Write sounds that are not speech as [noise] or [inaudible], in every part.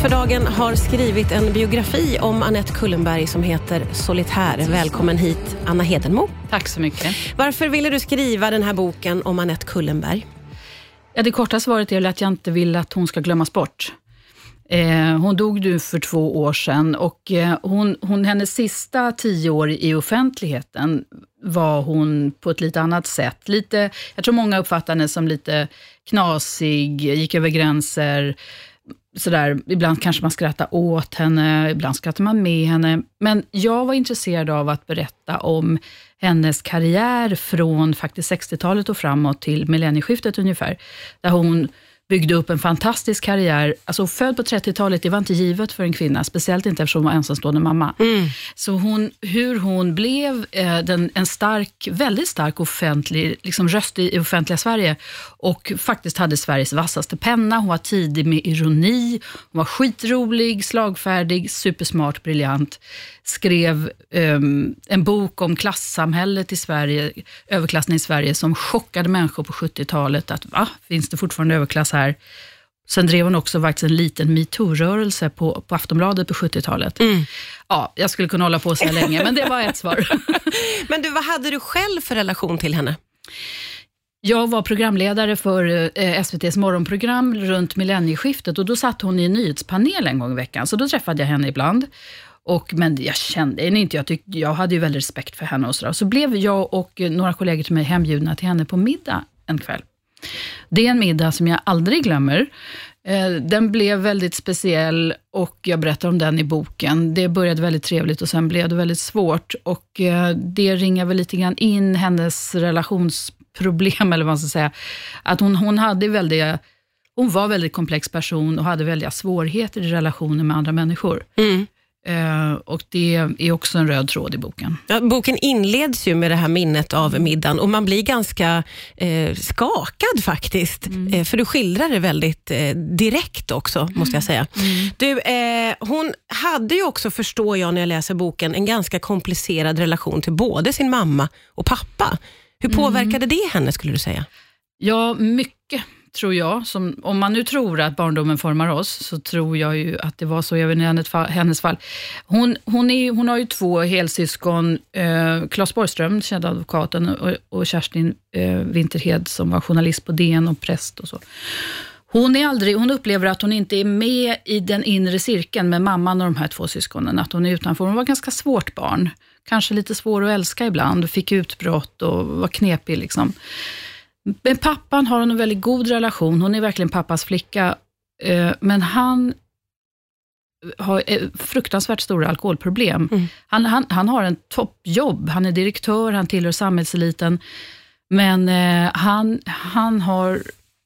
för dagen har skrivit en biografi om Annette Kullenberg som heter Solitär. Välkommen hit, Anna Hedenmo. Tack så mycket. Varför ville du skriva den här boken om Annette Kullenberg? Ja, det korta svaret är att jag inte vill att hon ska glömmas bort. Eh, hon dog nu för två år sedan och eh, hon, hon, hennes sista tio år i offentligheten var hon på ett lite annat sätt. Lite, jag tror många uppfattar henne som lite knasig, gick över gränser, sådär, ibland kanske man skrattar åt henne, ibland skrattar man med henne. Men jag var intresserad av att berätta om hennes karriär från faktiskt 60-talet och framåt till millennieskiftet ungefär. Där hon byggde upp en fantastisk karriär. Alltså född på 30-talet, det var inte givet för en kvinna, speciellt inte eftersom hon var ensamstående mamma. Mm. Så hon, hur hon blev eh, den, en stark, väldigt stark offentlig liksom röst i, i offentliga Sverige och faktiskt hade Sveriges vassaste penna. Hon var tidig med ironi, hon var skitrolig, slagfärdig, supersmart, briljant. Skrev um, en bok om klassamhället i Sverige, överklassen i Sverige, som chockade människor på 70-talet. Att va, finns det fortfarande överklass här? Sen drev hon också faktiskt en liten metoo-rörelse på, på Aftonbladet på 70-talet. Mm. Ja, jag skulle kunna hålla på så länge, men det var ett svar. [laughs] men du, vad hade du själv för relation till henne? Jag var programledare för eh, SVTs morgonprogram runt millennieskiftet och då satt hon i en nyhetspanel en gång i veckan, så då träffade jag henne ibland. Och, men jag kände henne inte, jag, tyckte, jag hade ju väldigt respekt för henne och så, så blev jag och några kollegor till mig hembjudna till henne på middag en kväll. Det är en middag som jag aldrig glömmer. Eh, den blev väldigt speciell och jag berättar om den i boken. Det började väldigt trevligt och sen blev det väldigt svårt. Och eh, det ringar väl lite grann in hennes relationsproblem, [laughs] eller vad man ska säga. Att hon, hon hade väldigt, hon var en väldigt komplex person och hade väldiga svårigheter i relationer med andra människor. Mm. Uh, och Det är också en röd tråd i boken. Ja, boken inleds ju med det här minnet av middagen och man blir ganska eh, skakad faktiskt. Mm. Eh, för du skildrar det väldigt eh, direkt också, måste jag säga. Mm. Du, eh, hon hade ju också, förstår jag när jag läser boken, en ganska komplicerad relation till både sin mamma och pappa. Hur mm. påverkade mm. det henne, skulle du säga? Ja, mycket tror jag. Som, om man nu tror att barndomen formar oss, så tror jag ju att det var så även i hennes fall. Hon, hon, är, hon har ju två helsyskon, eh, Claes Borgström, kända advokaten, och, och Kerstin eh, Winterhed, som var journalist på DN och präst och så. Hon, är aldrig, hon upplever att hon inte är med i den inre cirkeln med mamman och de här två syskonen, att hon är utanför. Hon var ganska svårt barn, kanske lite svår att älska ibland, fick utbrott och var knepig. Liksom. Med pappan har hon en väldigt god relation. Hon är verkligen pappas flicka. Eh, men han har fruktansvärt stora alkoholproblem. Mm. Han, han, han har en toppjobb. Han är direktör, han tillhör samhällseliten. Men eh, han, han, har,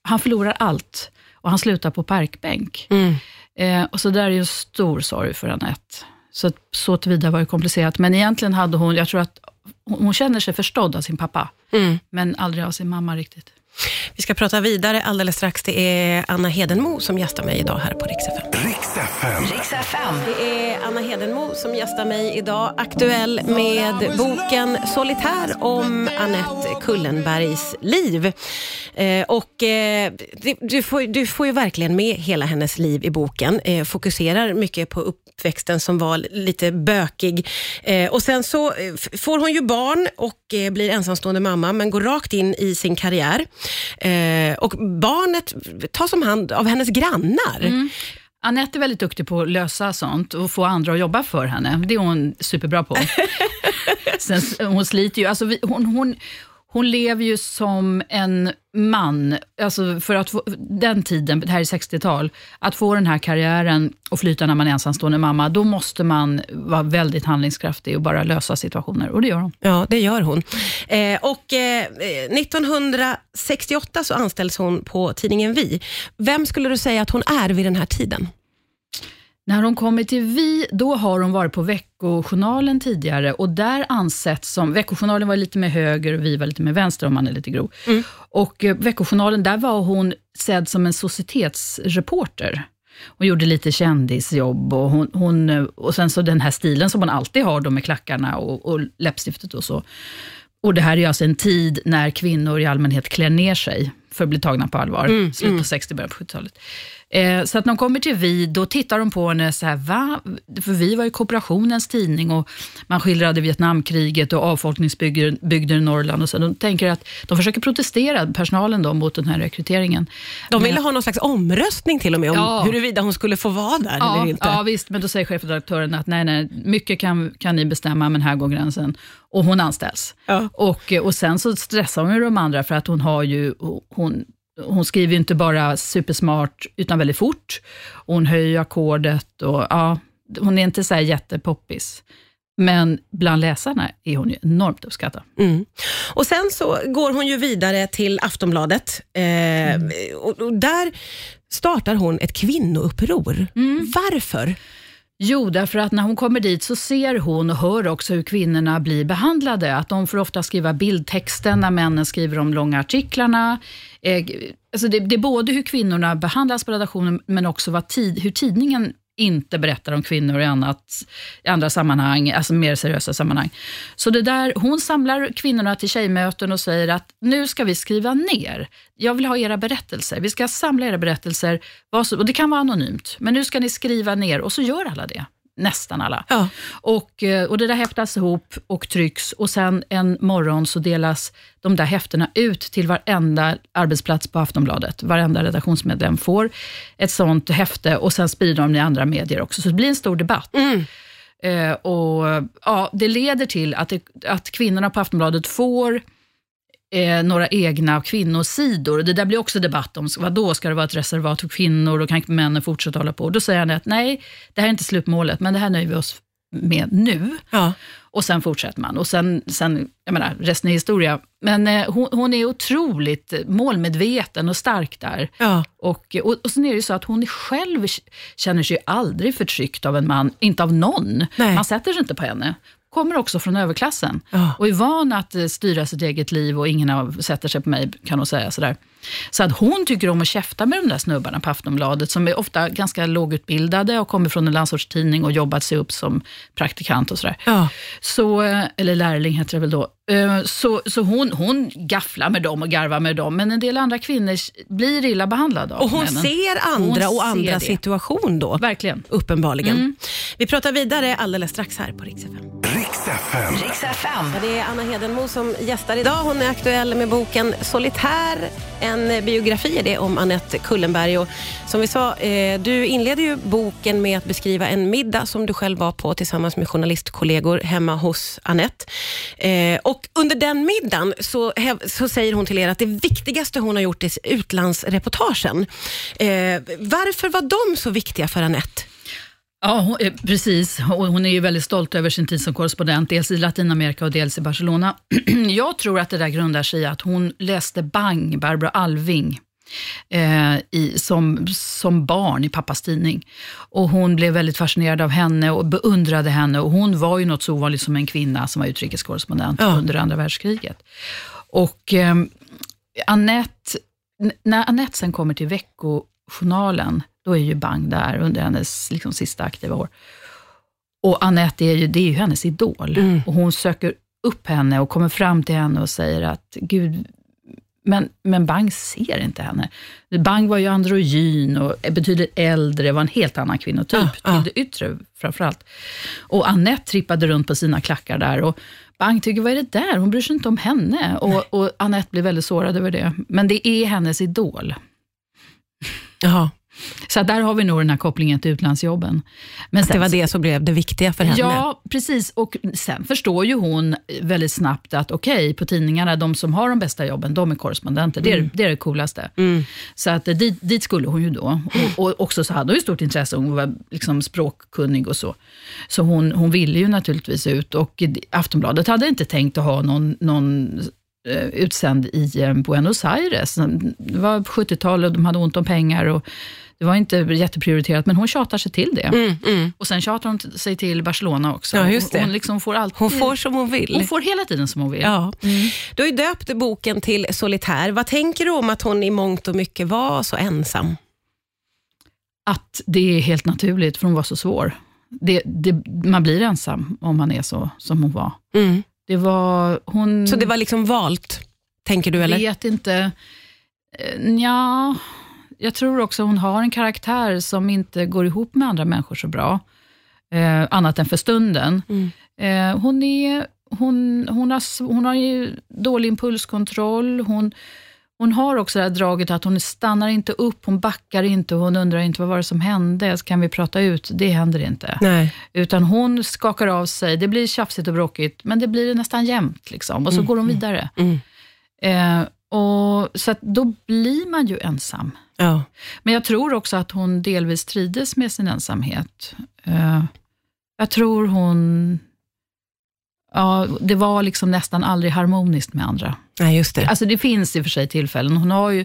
han förlorar allt och han slutar på parkbänk. Mm. Eh, och så där är en stor sorg för Anette. Så, så tillvida var det komplicerat. Men egentligen hade hon, jag tror att hon känner sig förstådd av sin pappa, mm. men aldrig av sin mamma riktigt. Vi ska prata vidare alldeles strax. Det är Anna Hedenmo som gästar mig idag här på Rix FM. Rix FM. Rix FM. Det är Anna Hedenmo som gästar mig idag, aktuell med boken Solitär om Annette Kullenbergs liv. Eh, och eh, du, får, du får ju verkligen med hela hennes liv i boken. Eh, fokuserar mycket på uppväxten som var lite bökig. Och Sen så får hon ju barn och blir ensamstående mamma, men går rakt in i sin karriär. Och barnet tas om hand av hennes grannar. Mm. Anette är väldigt duktig på att lösa sånt och få andra att jobba för henne. Det är hon superbra på. [laughs] Sen, hon sliter ju, alltså vi, hon, hon, hon lever ju som en man, alltså för att få, den tiden, det här är 60-tal, att få den här karriären och flyta när man är ensamstående mamma, då måste man vara väldigt handlingskraftig och bara lösa situationer. Och det gör hon. Ja, det gör hon. Eh, och eh, 1968 så anställs hon på tidningen Vi. Vem skulle du säga att hon är vid den här tiden? När hon kommer till Vi, då har hon varit på Veckojournalen tidigare och där ansetts som, Veckojournalen var lite mer höger och Vi var lite mer vänster om man är lite grov. Mm. Och eh, Veckojournalen, där var hon sedd som en societetsreporter. Hon gjorde lite kändisjobb och, hon, hon, och sen så den här stilen som hon alltid har då med klackarna och, och läppstiftet och så. Och det här är alltså en tid när kvinnor i allmänhet klär ner sig för att bli tagna på allvar. Mm, Slut på mm. 60, början på 70-talet. Eh, så att de kommer till Vi, då tittar de på henne så här, va? För Vi var ju kooperationens tidning och man skildrade Vietnamkriget och avfolkningsbygder i Norrland. Och så. De tänker att de försöker protestera, personalen då, mot den här rekryteringen. De ville men, ha någon slags omröstning till och med om ja, huruvida hon skulle få vara där ja, eller inte. Ja, visst, men då säger chefredaktören att nej, nej, mycket kan, kan ni bestämma, men här går gränsen. Och hon anställs. Ja. Och, och sen så stressar hon ju de andra för att hon har ju, hon, hon skriver ju inte bara supersmart, utan väldigt fort. Hon höjer ackordet och ja, hon är inte så här jättepoppis. Men bland läsarna är hon ju enormt uppskattad. Mm. Och Sen så går hon ju vidare till Aftonbladet. Eh, mm. och, och, där startar hon ett kvinnouppror. Mm. Varför? Jo, därför att när hon kommer dit så ser hon och hör också hur kvinnorna blir behandlade. Att de får ofta skriva bildtexten när männen skriver de långa artiklarna. Eh, alltså det, det, är både hur kvinnorna behandlas på redaktionen, men också vad tid, hur tidningen inte berättar om kvinnor i, annat, i andra sammanhang, alltså mer seriösa sammanhang. Så det där, hon samlar kvinnorna till tjejmöten och säger att nu ska vi skriva ner. Jag vill ha era berättelser. Vi ska samla era berättelser. Och det kan vara anonymt, men nu ska ni skriva ner och så gör alla det nästan alla. Ja. Och, eh, och Det där häftas ihop och trycks och sen en morgon så delas de där häftena ut till varenda arbetsplats på Aftonbladet. Varenda redaktionsmedlem får ett sånt häfte och sen sprider de det i andra medier också. Så det blir en stor debatt. Mm. Eh, och ja, Det leder till att, det, att kvinnorna på Aftonbladet får eh, några egna kvinnosidor. Det där blir också debatt om, vad då ska det vara ett reservat för kvinnor och kan männen fortsätta hålla på? Då säger han att nej, det här är inte slutmålet, men det här nöjer vi oss med nu. Ja. Och sen fortsätter man. Och sen, sen jag menar, resten är historia. Men eh, hon, hon, är otroligt målmedveten och stark där. Ja. Och, och, och sen är det så att hon själv känner sig aldrig förtryckt av en man, inte av någon. Nej. Man sätter sig inte på henne kommer också från överklassen ja. och är van att eh, styra sitt eget liv och ingen av sätter sig på mig, kan hon säga. Sådär. Så att hon tycker om att käfta med de där snubbarna på Aftonbladet, som är ofta ganska lågutbildade och kommer från en landsortstidning och jobbat sig upp som praktikant och sådär. Ja. Så, eh, eller lärling heter det väl då. Eh, så, så hon, hon gafflar med dem och garvar med dem, men en del andra kvinnor blir illa behandlade av Och hon männen. ser andra hon och andra situation då. Verkligen. Uppenbarligen. Mm. Vi pratar vidare alldeles strax här på Rix FM. Rix FM. Ja, det är Anna Hedenmo som gästar idag. Hon är aktuell med boken Solitär, en en biografi är det om Annette Kullenberg. Och som vi sa, eh, du inleder ju boken med att beskriva en middag som du själv var på tillsammans med journalistkollegor hemma hos Annette. Eh, och under den middagen så, så säger hon till er att det viktigaste hon har gjort är utlandsreportagen. Eh, varför var de så viktiga för Annette? Ja, eh, precis. Hon är ju väldigt stolt över sin tid som korrespondent, dels i Latinamerika och dels i Barcelona. [clears throat] Jag tror att det där grundar sig i att hon läste Bang, Barbro Alving, eh, i, som, som barn i pappas tidning. Och Hon blev väldigt fascinerad av henne och beundrade henne. Och Hon var ju något så ovanligt som en kvinna som var utrikeskorrespondent ja. under andra världskriget. Och eh, Annette, när Annette sen kommer till Veckojournalen, då är ju Bang där under hennes liksom, sista aktiva år. Och Annette är ju, det är ju hennes idol. Mm. Och hon söker upp henne och kommer fram till henne och säger att, gud, men, men Bang ser inte henne. Bang var ju androgyn och betydligt äldre, var en helt annan kvinnotyp, ah, till ah. det yttre framförallt. Och Annette trippade runt på sina klackar där. Och Bang tycker, vad är det där? Hon bryr sig inte om henne. Och, och Annette blir väldigt sårad över det. Men det är hennes idol. Jaha. Så där har vi nog den här kopplingen till utlandsjobben. Men sen, det var det som blev det viktiga för henne? Ja, precis. Och sen förstår ju hon väldigt snabbt att okej, okay, på tidningarna, de som har de bästa jobben, de är korrespondenter. Mm. Det, är, det är det coolaste. Mm. Så att eh, dit, dit, skulle hon ju då. Och, och också så hade hon ju stort intresse, hon var liksom språkkunnig och så. Så hon, hon ville ju naturligtvis ut. Och Aftonbladet hade inte tänkt att ha någon, någon utsänd i eh, Buenos Aires. Det var 70-tal och de hade ont om pengar. Och det var inte jätteprioriterat, men hon tjatar sig till det. Mm, mm. Och sen tjatar hon sig till Barcelona också. Ja, just det. Hon, liksom får alltid, hon får som hon vill. Hon får hela tiden som hon vill. Ja. Mm. Du har ju döpt boken till Solitär. Vad tänker du om att hon i mångt och mycket var så ensam? Att det är helt naturligt, för hon var så svår. Det, det, man blir ensam om man är så som hon var. Mm. Det var hon... Så det var liksom valt, tänker du? eller? Vet inte. Eh, ja jag tror också hon har en karaktär som inte går ihop med andra människor så bra, eh, annat än för stunden. Mm. Eh, hon, är, hon, hon, har, hon har ju dålig impulskontroll, hon, hon har också det här draget att hon stannar inte upp, hon backar inte, hon undrar inte vad var det som hände, kan vi prata ut? Det händer inte. Nej. Utan hon skakar av sig, det blir tjafsigt och bråkigt, men det blir nästan jämnt. Liksom, och så mm. går hon vidare. Mm. Eh, och, så då blir man ju ensam. Ja. Men jag tror också att hon delvis trides med sin ensamhet. Eh, jag tror hon... Ja, det var liksom nästan aldrig harmoniskt med andra. Nej, just det. Alltså det finns i och för sig tillfällen. Hon har ju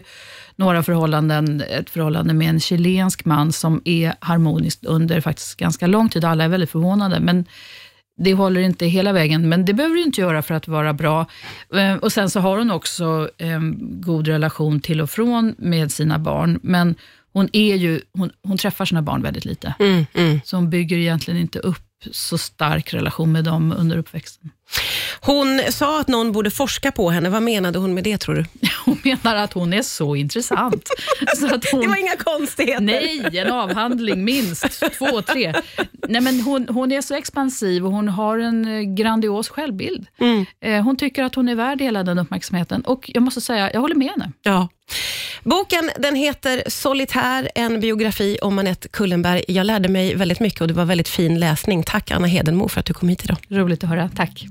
några förhållanden, ett förhållande med en chilensk man som är harmoniskt under faktiskt ganska lång tid. Alla är väldigt förvånade, men det håller inte hela vägen, men det behöver det inte göra för att vara bra. Eh, och Sen så har hon också en ehm, god relation till och från med sina barn, men hon, är ju, hon, hon träffar sina barn väldigt lite. Mm, mm. Så hon bygger egentligen inte upp så stark relation med dem under uppväxten. Hon sa att någon borde forska på henne. Vad menade hon med det tror du? [laughs] Hon menar att hon är så intressant. [laughs] så att hon, det var inga konstigheter. Nej, en avhandling minst. Två, tre. Nej, men hon, hon är så expansiv och hon har en eh, grandios självbild. Mm. Eh, hon tycker att hon är värd hela den uppmärksamheten och jag måste säga, jag håller med henne. Ja. Boken den heter Solitär, en biografi om Anette Kullenberg. Jag lärde mig väldigt mycket och det var väldigt fin läsning. Tack Anna Hedenmo för att du kom hit idag. Roligt att höra. Tack.